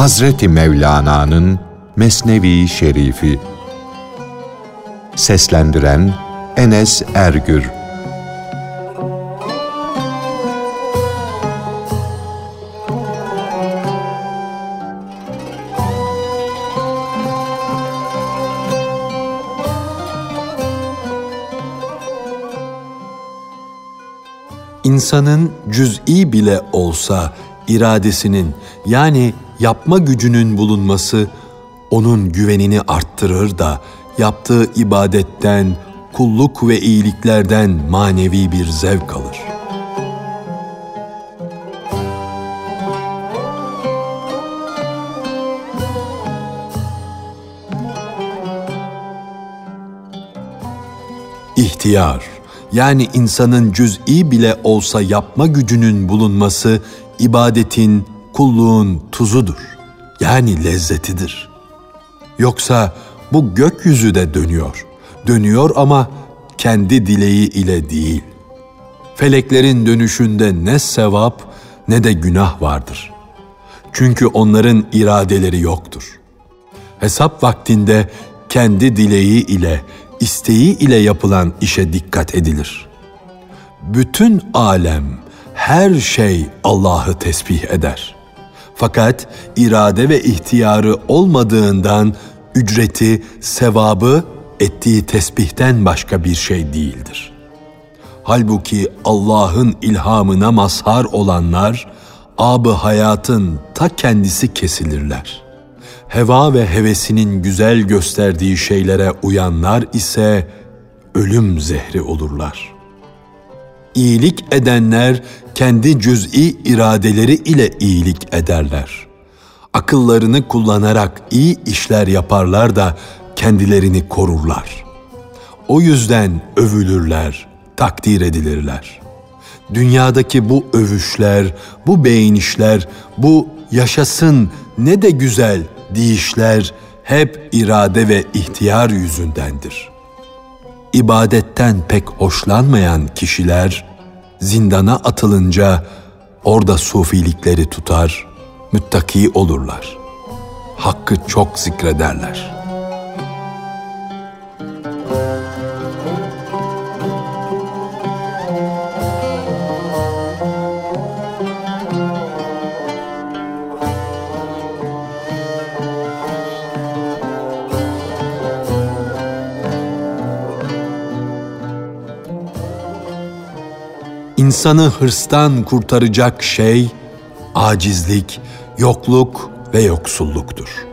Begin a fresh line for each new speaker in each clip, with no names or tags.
Hazreti Mevlana'nın Mesnevi Şerifi. Seslendiren Enes Ergür.
İnsanın cüz'i bile olsa iradesinin yani yapma gücünün bulunması onun güvenini arttırır da yaptığı ibadetten, kulluk ve iyiliklerden manevi bir zevk alır. İhtiyar yani insanın cüz'i bile olsa yapma gücünün bulunması ibadetin, kulluğun tuzudur. Yani lezzetidir. Yoksa bu gökyüzü de dönüyor. Dönüyor ama kendi dileği ile değil. Feleklerin dönüşünde ne sevap ne de günah vardır. Çünkü onların iradeleri yoktur. Hesap vaktinde kendi dileği ile, isteği ile yapılan işe dikkat edilir. Bütün alem, her şey Allah'ı tesbih eder. Fakat irade ve ihtiyarı olmadığından ücreti, sevabı ettiği tesbihten başka bir şey değildir. Halbuki Allah'ın ilhamına mazhar olanlar, abı hayatın ta kendisi kesilirler. Heva ve hevesinin güzel gösterdiği şeylere uyanlar ise ölüm zehri olurlar. İyilik edenler kendi cüz'i iradeleri ile iyilik ederler. Akıllarını kullanarak iyi işler yaparlar da kendilerini korurlar. O yüzden övülürler, takdir edilirler. Dünyadaki bu övüşler, bu beğenişler, bu yaşasın ne de güzel deyişler hep irade ve ihtiyar yüzündendir. İbadetten pek hoşlanmayan kişiler zindana atılınca orada sufilikleri tutar, müttaki olurlar. Hakkı çok zikrederler.'' İnsanı hırstan kurtaracak şey acizlik, yokluk ve yoksulluktur.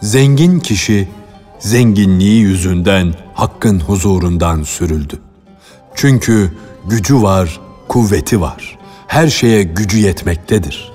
Zengin kişi zenginliği yüzünden hakkın huzurundan sürüldü. Çünkü gücü var, kuvveti var. Her şeye gücü yetmektedir.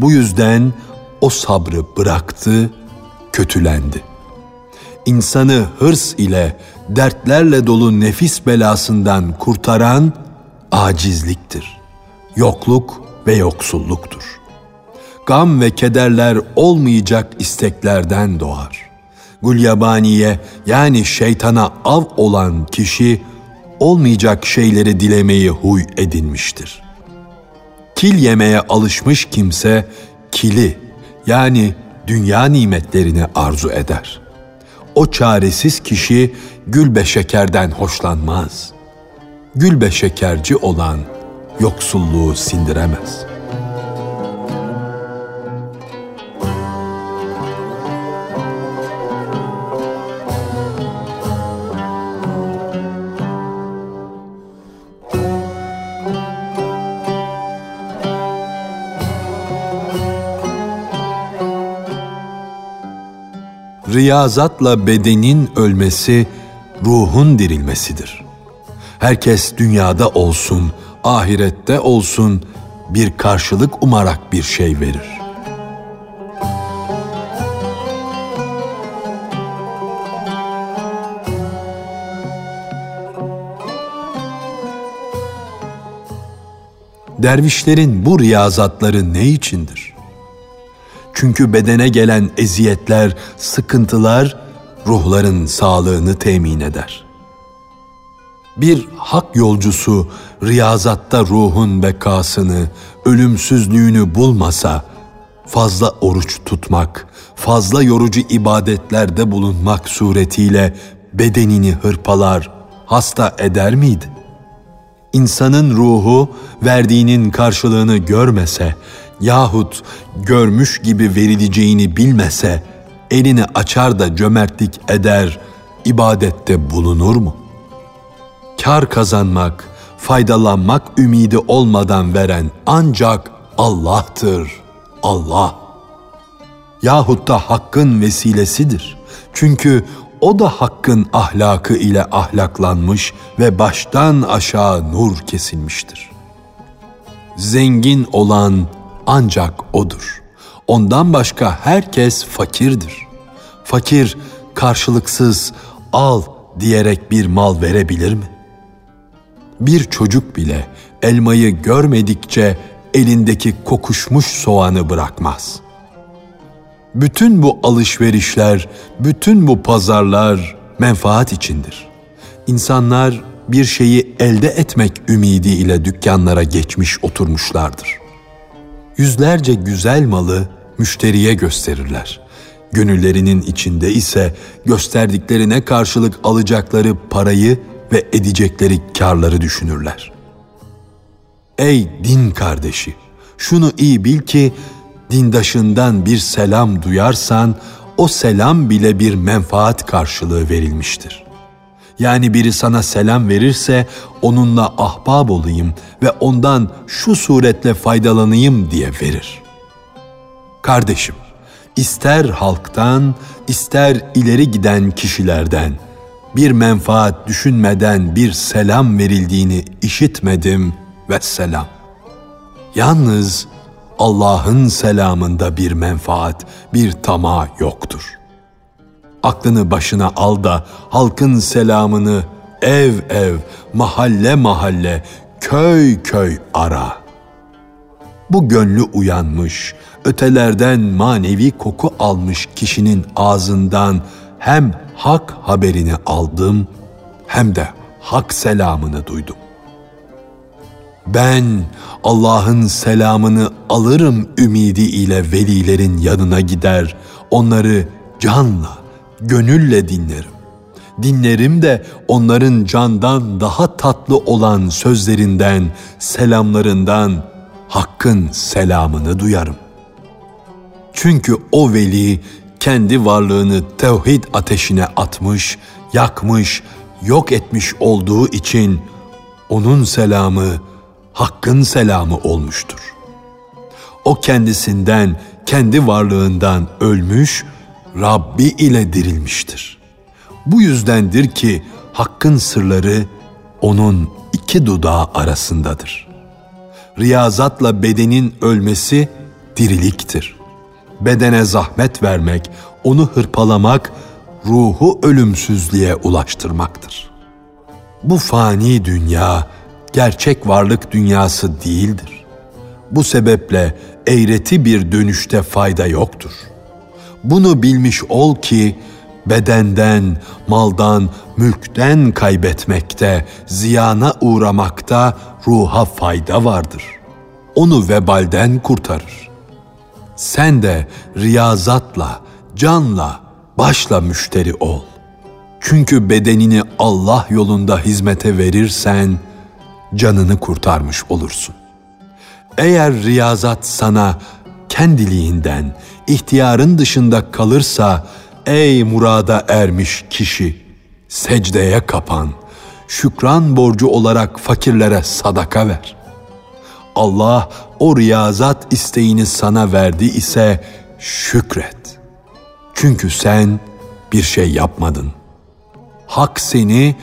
Bu yüzden o sabrı bıraktı, kötülendi. İnsanı hırs ile, dertlerle dolu nefis belasından kurtaran acizliktir. Yokluk ve yoksulluktur. Gam ve kederler olmayacak isteklerden doğar. Gulyabaniye yani şeytana av olan kişi olmayacak şeyleri dilemeyi huy edinmiştir.'' Kil yemeye alışmış kimse kili yani dünya nimetlerini arzu eder. O çaresiz kişi gülbe şekerden hoşlanmaz. Gülbe şekerci olan yoksulluğu sindiremez.'' Riyazatla bedenin ölmesi ruhun dirilmesidir. Herkes dünyada olsun, ahirette olsun bir karşılık umarak bir şey verir. Dervişlerin bu riyazatları ne içindir? Çünkü bedene gelen eziyetler, sıkıntılar ruhların sağlığını temin eder. Bir hak yolcusu riyazatta ruhun bekasını, ölümsüzlüğünü bulmasa, fazla oruç tutmak, fazla yorucu ibadetlerde bulunmak suretiyle bedenini hırpalar, hasta eder miydi? İnsanın ruhu verdiğinin karşılığını görmese yahut görmüş gibi verileceğini bilmese elini açar da cömertlik eder, ibadette bulunur mu? Kar kazanmak, faydalanmak ümidi olmadan veren ancak Allah'tır. Allah. Yahut da hakkın vesilesidir. Çünkü o da hakkın ahlakı ile ahlaklanmış ve baştan aşağı nur kesilmiştir. Zengin olan ancak odur. Ondan başka herkes fakirdir. Fakir karşılıksız al diyerek bir mal verebilir mi? Bir çocuk bile elmayı görmedikçe elindeki kokuşmuş soğanı bırakmaz.'' Bütün bu alışverişler, bütün bu pazarlar menfaat içindir. İnsanlar bir şeyi elde etmek ümidiyle dükkanlara geçmiş oturmuşlardır. Yüzlerce güzel malı müşteriye gösterirler. Gönüllerinin içinde ise gösterdiklerine karşılık alacakları parayı ve edecekleri karları düşünürler. Ey din kardeşi, şunu iyi bil ki dindaşından bir selam duyarsan o selam bile bir menfaat karşılığı verilmiştir. Yani biri sana selam verirse onunla ahbab olayım ve ondan şu suretle faydalanayım diye verir. Kardeşim, ister halktan, ister ileri giden kişilerden bir menfaat düşünmeden bir selam verildiğini işitmedim ve selam. Yalnız Allah'ın selamında bir menfaat, bir tama yoktur. Aklını başına al da halkın selamını ev ev, mahalle mahalle, köy köy ara. Bu gönlü uyanmış, ötelerden manevi koku almış kişinin ağzından hem hak haberini aldım hem de hak selamını duydum. Ben Allah'ın selamını alırım ümidi ile velilerin yanına gider, onları canla, gönülle dinlerim. Dinlerim de onların candan daha tatlı olan sözlerinden, selamlarından Hakk'ın selamını duyarım. Çünkü o veli kendi varlığını tevhid ateşine atmış, yakmış, yok etmiş olduğu için onun selamı Hakk'ın selamı olmuştur. O kendisinden, kendi varlığından ölmüş, Rabbi ile dirilmiştir. Bu yüzdendir ki Hakk'ın sırları onun iki dudağı arasındadır. Riyazatla bedenin ölmesi diriliktir. Bedene zahmet vermek, onu hırpalamak, ruhu ölümsüzlüğe ulaştırmaktır. Bu fani dünya gerçek varlık dünyası değildir. Bu sebeple eğreti bir dönüşte fayda yoktur. Bunu bilmiş ol ki bedenden, maldan, mülkten kaybetmekte, ziyana uğramakta ruha fayda vardır. Onu vebalden kurtarır. Sen de riyazatla, canla, başla müşteri ol. Çünkü bedenini Allah yolunda hizmete verirsen, canını kurtarmış olursun. Eğer riyazat sana kendiliğinden, ihtiyarın dışında kalırsa, ey murada ermiş kişi, secdeye kapan, şükran borcu olarak fakirlere sadaka ver. Allah o riyazat isteğini sana verdi ise şükret. Çünkü sen bir şey yapmadın. Hak seni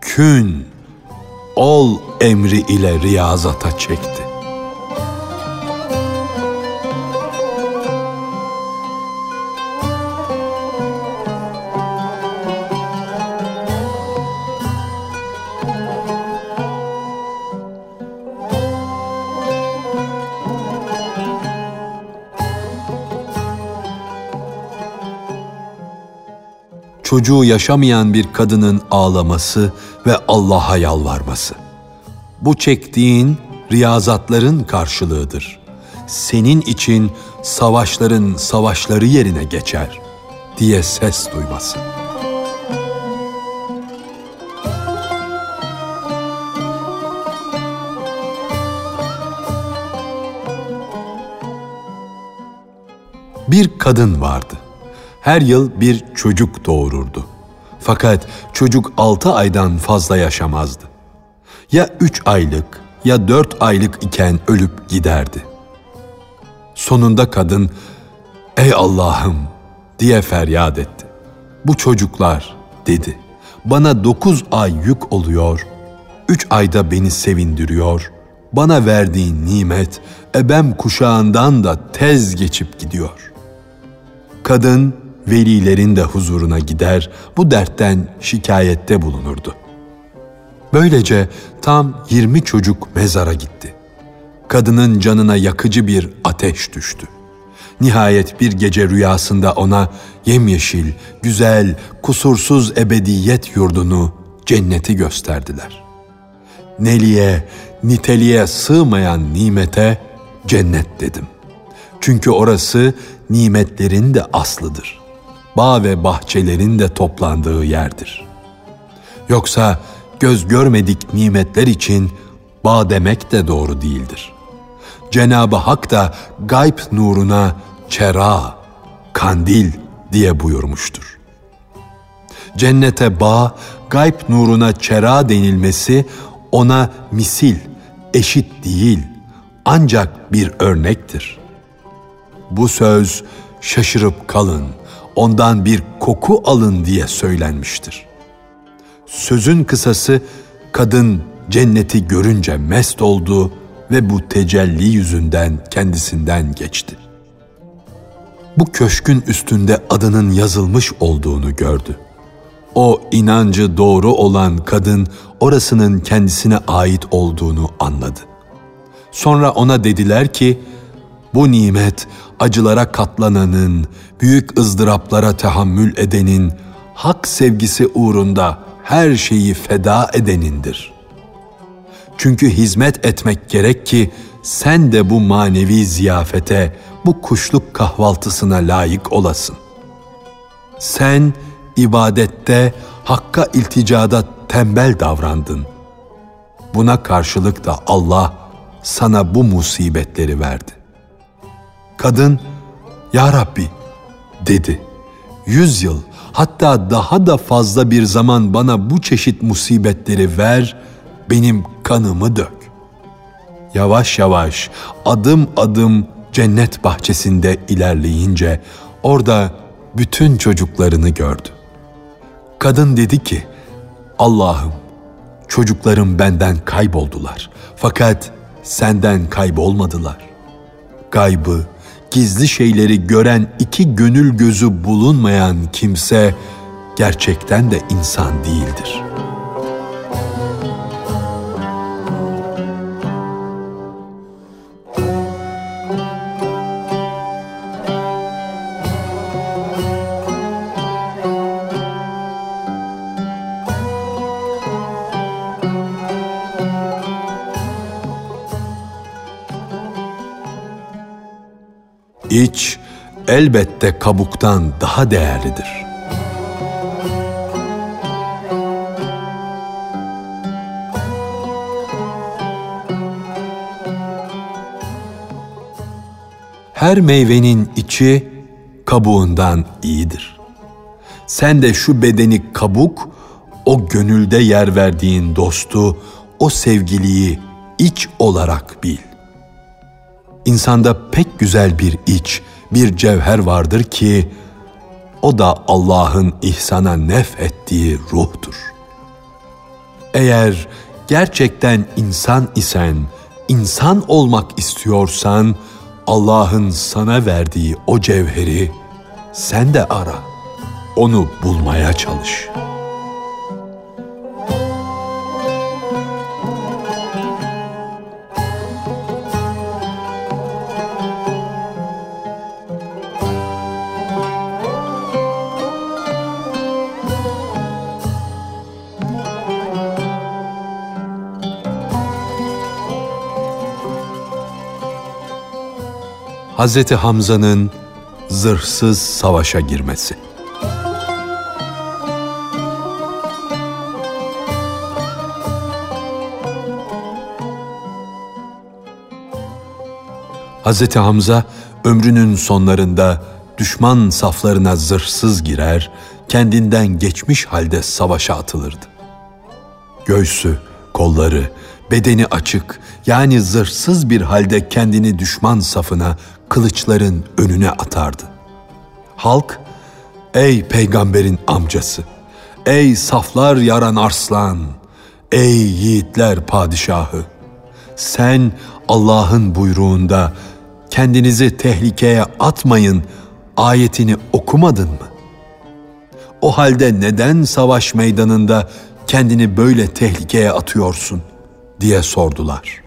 kün ol emri ile riyazata çekti. Çocuğu yaşamayan bir kadının ağlaması ve Allah'a yalvarması. Bu çektiğin riyazatların karşılığıdır. Senin için savaşların savaşları yerine geçer diye ses duyması. Bir kadın vardı. Her yıl bir çocuk doğururdu. Fakat çocuk altı aydan fazla yaşamazdı. Ya üç aylık ya dört aylık iken ölüp giderdi. Sonunda kadın, ''Ey Allah'ım!'' diye feryat etti. ''Bu çocuklar'' dedi. ''Bana dokuz ay yük oluyor, üç ayda beni sevindiriyor, bana verdiğin nimet ebem kuşağından da tez geçip gidiyor.'' Kadın velilerin de huzuruna gider, bu dertten şikayette bulunurdu. Böylece tam 20 çocuk mezara gitti. Kadının canına yakıcı bir ateş düştü. Nihayet bir gece rüyasında ona yemyeşil, güzel, kusursuz ebediyet yurdunu, cenneti gösterdiler. Neliğe, niteliğe sığmayan nimete cennet dedim. Çünkü orası nimetlerin de aslıdır. Bağ ve bahçelerin de toplandığı yerdir. Yoksa göz görmedik nimetler için bağ demek de doğru değildir. Cenab-ı Hak da gayb nuruna çera, kandil diye buyurmuştur. Cennete bağ, gayb nuruna çera denilmesi ona misil, eşit değil, ancak bir örnektir.'' Bu söz şaşırıp kalın, ondan bir koku alın diye söylenmiştir. Sözün kısası kadın cenneti görünce mest oldu ve bu tecelli yüzünden kendisinden geçti. Bu köşkün üstünde adının yazılmış olduğunu gördü. O inancı doğru olan kadın orasının kendisine ait olduğunu anladı. Sonra ona dediler ki, bu nimet acılara katlananın, büyük ızdıraplara tahammül edenin, hak sevgisi uğrunda her şeyi feda edenindir. Çünkü hizmet etmek gerek ki sen de bu manevi ziyafete, bu kuşluk kahvaltısına layık olasın. Sen ibadette, hakka ilticada tembel davrandın. Buna karşılık da Allah sana bu musibetleri verdi. Kadın, Ya Rabbi dedi. Yüz yıl hatta daha da fazla bir zaman bana bu çeşit musibetleri ver, benim kanımı dök. Yavaş yavaş, adım adım cennet bahçesinde ilerleyince orada bütün çocuklarını gördü. Kadın dedi ki, Allah'ım çocuklarım benden kayboldular fakat senden kaybolmadılar. Gaybı, gizli şeyleri gören iki gönül gözü bulunmayan kimse gerçekten de insan değildir.'' Elbette kabuktan daha değerlidir. Her meyvenin içi kabuğundan iyidir. Sen de şu bedeni kabuk, o gönülde yer verdiğin dostu, o sevgiliyi iç olarak bil. İnsanda pek güzel bir iç, bir cevher vardır ki o da Allah'ın ihsana nef ettiği ruhtur. Eğer gerçekten insan isen, insan olmak istiyorsan Allah'ın sana verdiği o cevheri sen de ara. Onu bulmaya çalış.'' Hazreti Hamza'nın zırhsız savaşa girmesi. Hazreti Hamza ömrünün sonlarında düşman saflarına zırhsız girer, kendinden geçmiş halde savaşa atılırdı. Göğsü, kolları, bedeni açık yani zırhsız bir halde kendini düşman safına kılıçların önüne atardı. Halk, ey peygamberin amcası, ey saflar yaran arslan, ey yiğitler padişahı, sen Allah'ın buyruğunda kendinizi tehlikeye atmayın ayetini okumadın mı? O halde neden savaş meydanında kendini böyle tehlikeye atıyorsun diye sordular.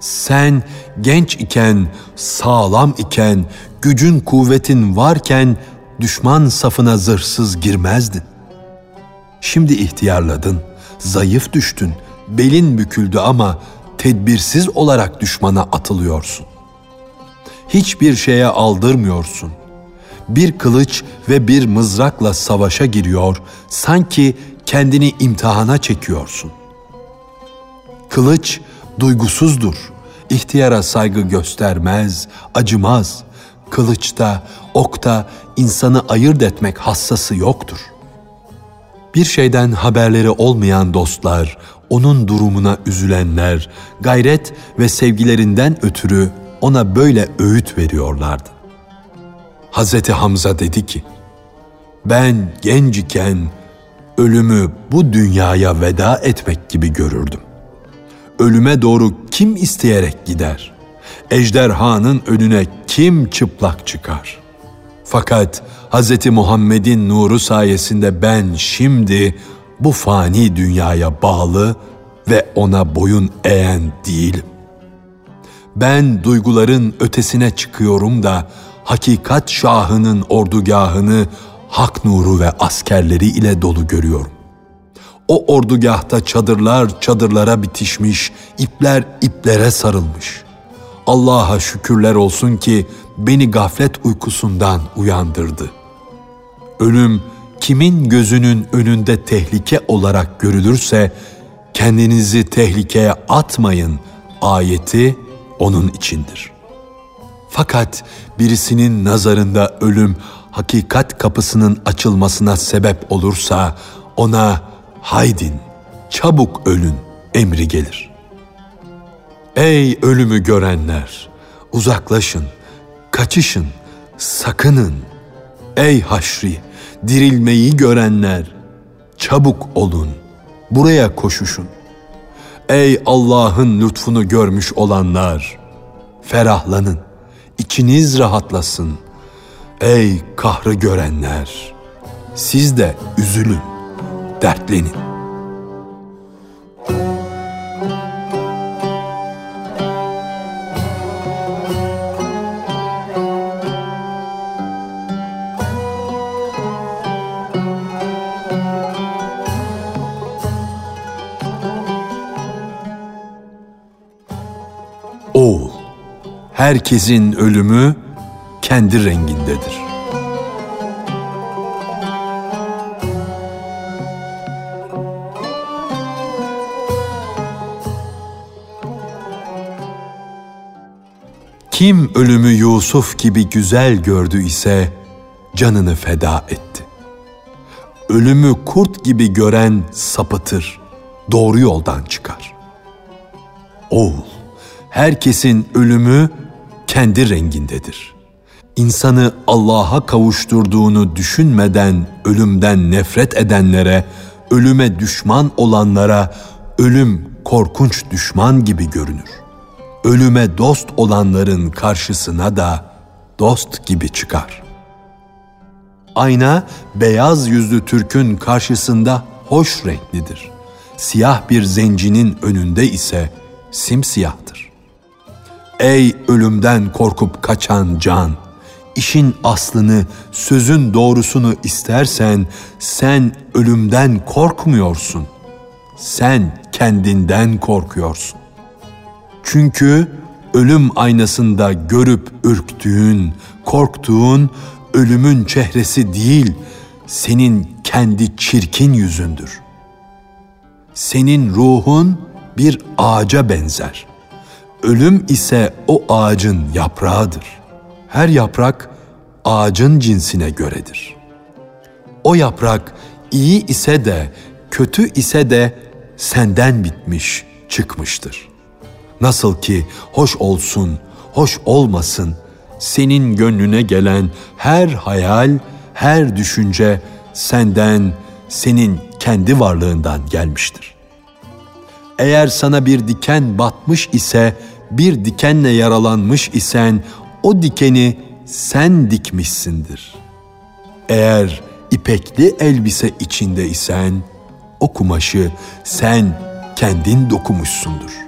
Sen genç iken, sağlam iken, gücün kuvvetin varken düşman safına zırhsız girmezdin. Şimdi ihtiyarladın, zayıf düştün, belin büküldü ama tedbirsiz olarak düşmana atılıyorsun. Hiçbir şeye aldırmıyorsun. Bir kılıç ve bir mızrakla savaşa giriyor, sanki kendini imtihana çekiyorsun. Kılıç duygusuzdur. İhtiyara saygı göstermez, acımaz. Kılıçta, okta insanı ayırt etmek hassası yoktur. Bir şeyden haberleri olmayan dostlar, onun durumuna üzülenler, gayret ve sevgilerinden ötürü ona böyle öğüt veriyorlardı. Hazreti Hamza dedi ki, ben genç iken ölümü bu dünyaya veda etmek gibi görürdüm. Ölüme doğru kim isteyerek gider? Ejderhanın önüne kim çıplak çıkar? Fakat Hz. Muhammed'in nuru sayesinde ben şimdi bu fani dünyaya bağlı ve ona boyun eğen değilim. Ben duyguların ötesine çıkıyorum da hakikat şahının ordugahını hak nuru ve askerleri ile dolu görüyorum. O ordugahta çadırlar çadırlara bitişmiş, ipler iplere sarılmış. Allah'a şükürler olsun ki beni gaflet uykusundan uyandırdı. Ölüm kimin gözünün önünde tehlike olarak görülürse kendinizi tehlikeye atmayın ayeti onun içindir. Fakat birisinin nazarında ölüm hakikat kapısının açılmasına sebep olursa ona haydin çabuk ölün emri gelir. Ey ölümü görenler uzaklaşın, kaçışın, sakının. Ey haşri dirilmeyi görenler çabuk olun, buraya koşuşun. Ey Allah'ın lütfunu görmüş olanlar ferahlanın, içiniz rahatlasın. Ey kahrı görenler siz de üzülün, dertlenin. Oğul, herkesin ölümü kendi rengindedir. Kim ölümü Yusuf gibi güzel gördü ise canını feda etti. Ölümü kurt gibi gören sapıtır, doğru yoldan çıkar. Oğul, herkesin ölümü kendi rengindedir. İnsanı Allah'a kavuşturduğunu düşünmeden ölümden nefret edenlere, ölüme düşman olanlara ölüm korkunç düşman gibi görünür. Ölüme dost olanların karşısına da dost gibi çıkar. Ayna beyaz yüzlü Türk'ün karşısında hoş renklidir. Siyah bir zencinin önünde ise simsiyahtır. Ey ölümden korkup kaçan can! İşin aslını, sözün doğrusunu istersen sen ölümden korkmuyorsun. Sen kendinden korkuyorsun. Çünkü ölüm aynasında görüp ürktüğün, korktuğun ölümün çehresi değil, senin kendi çirkin yüzündür. Senin ruhun bir ağaca benzer. Ölüm ise o ağacın yaprağıdır. Her yaprak ağacın cinsine göredir. O yaprak iyi ise de kötü ise de senden bitmiş, çıkmıştır. Nasıl ki hoş olsun, hoş olmasın, senin gönlüne gelen her hayal, her düşünce senden, senin kendi varlığından gelmiştir. Eğer sana bir diken batmış ise, bir dikenle yaralanmış isen, o dikeni sen dikmişsindir. Eğer ipekli elbise içinde isen, o kumaşı sen kendin dokumuşsundur.''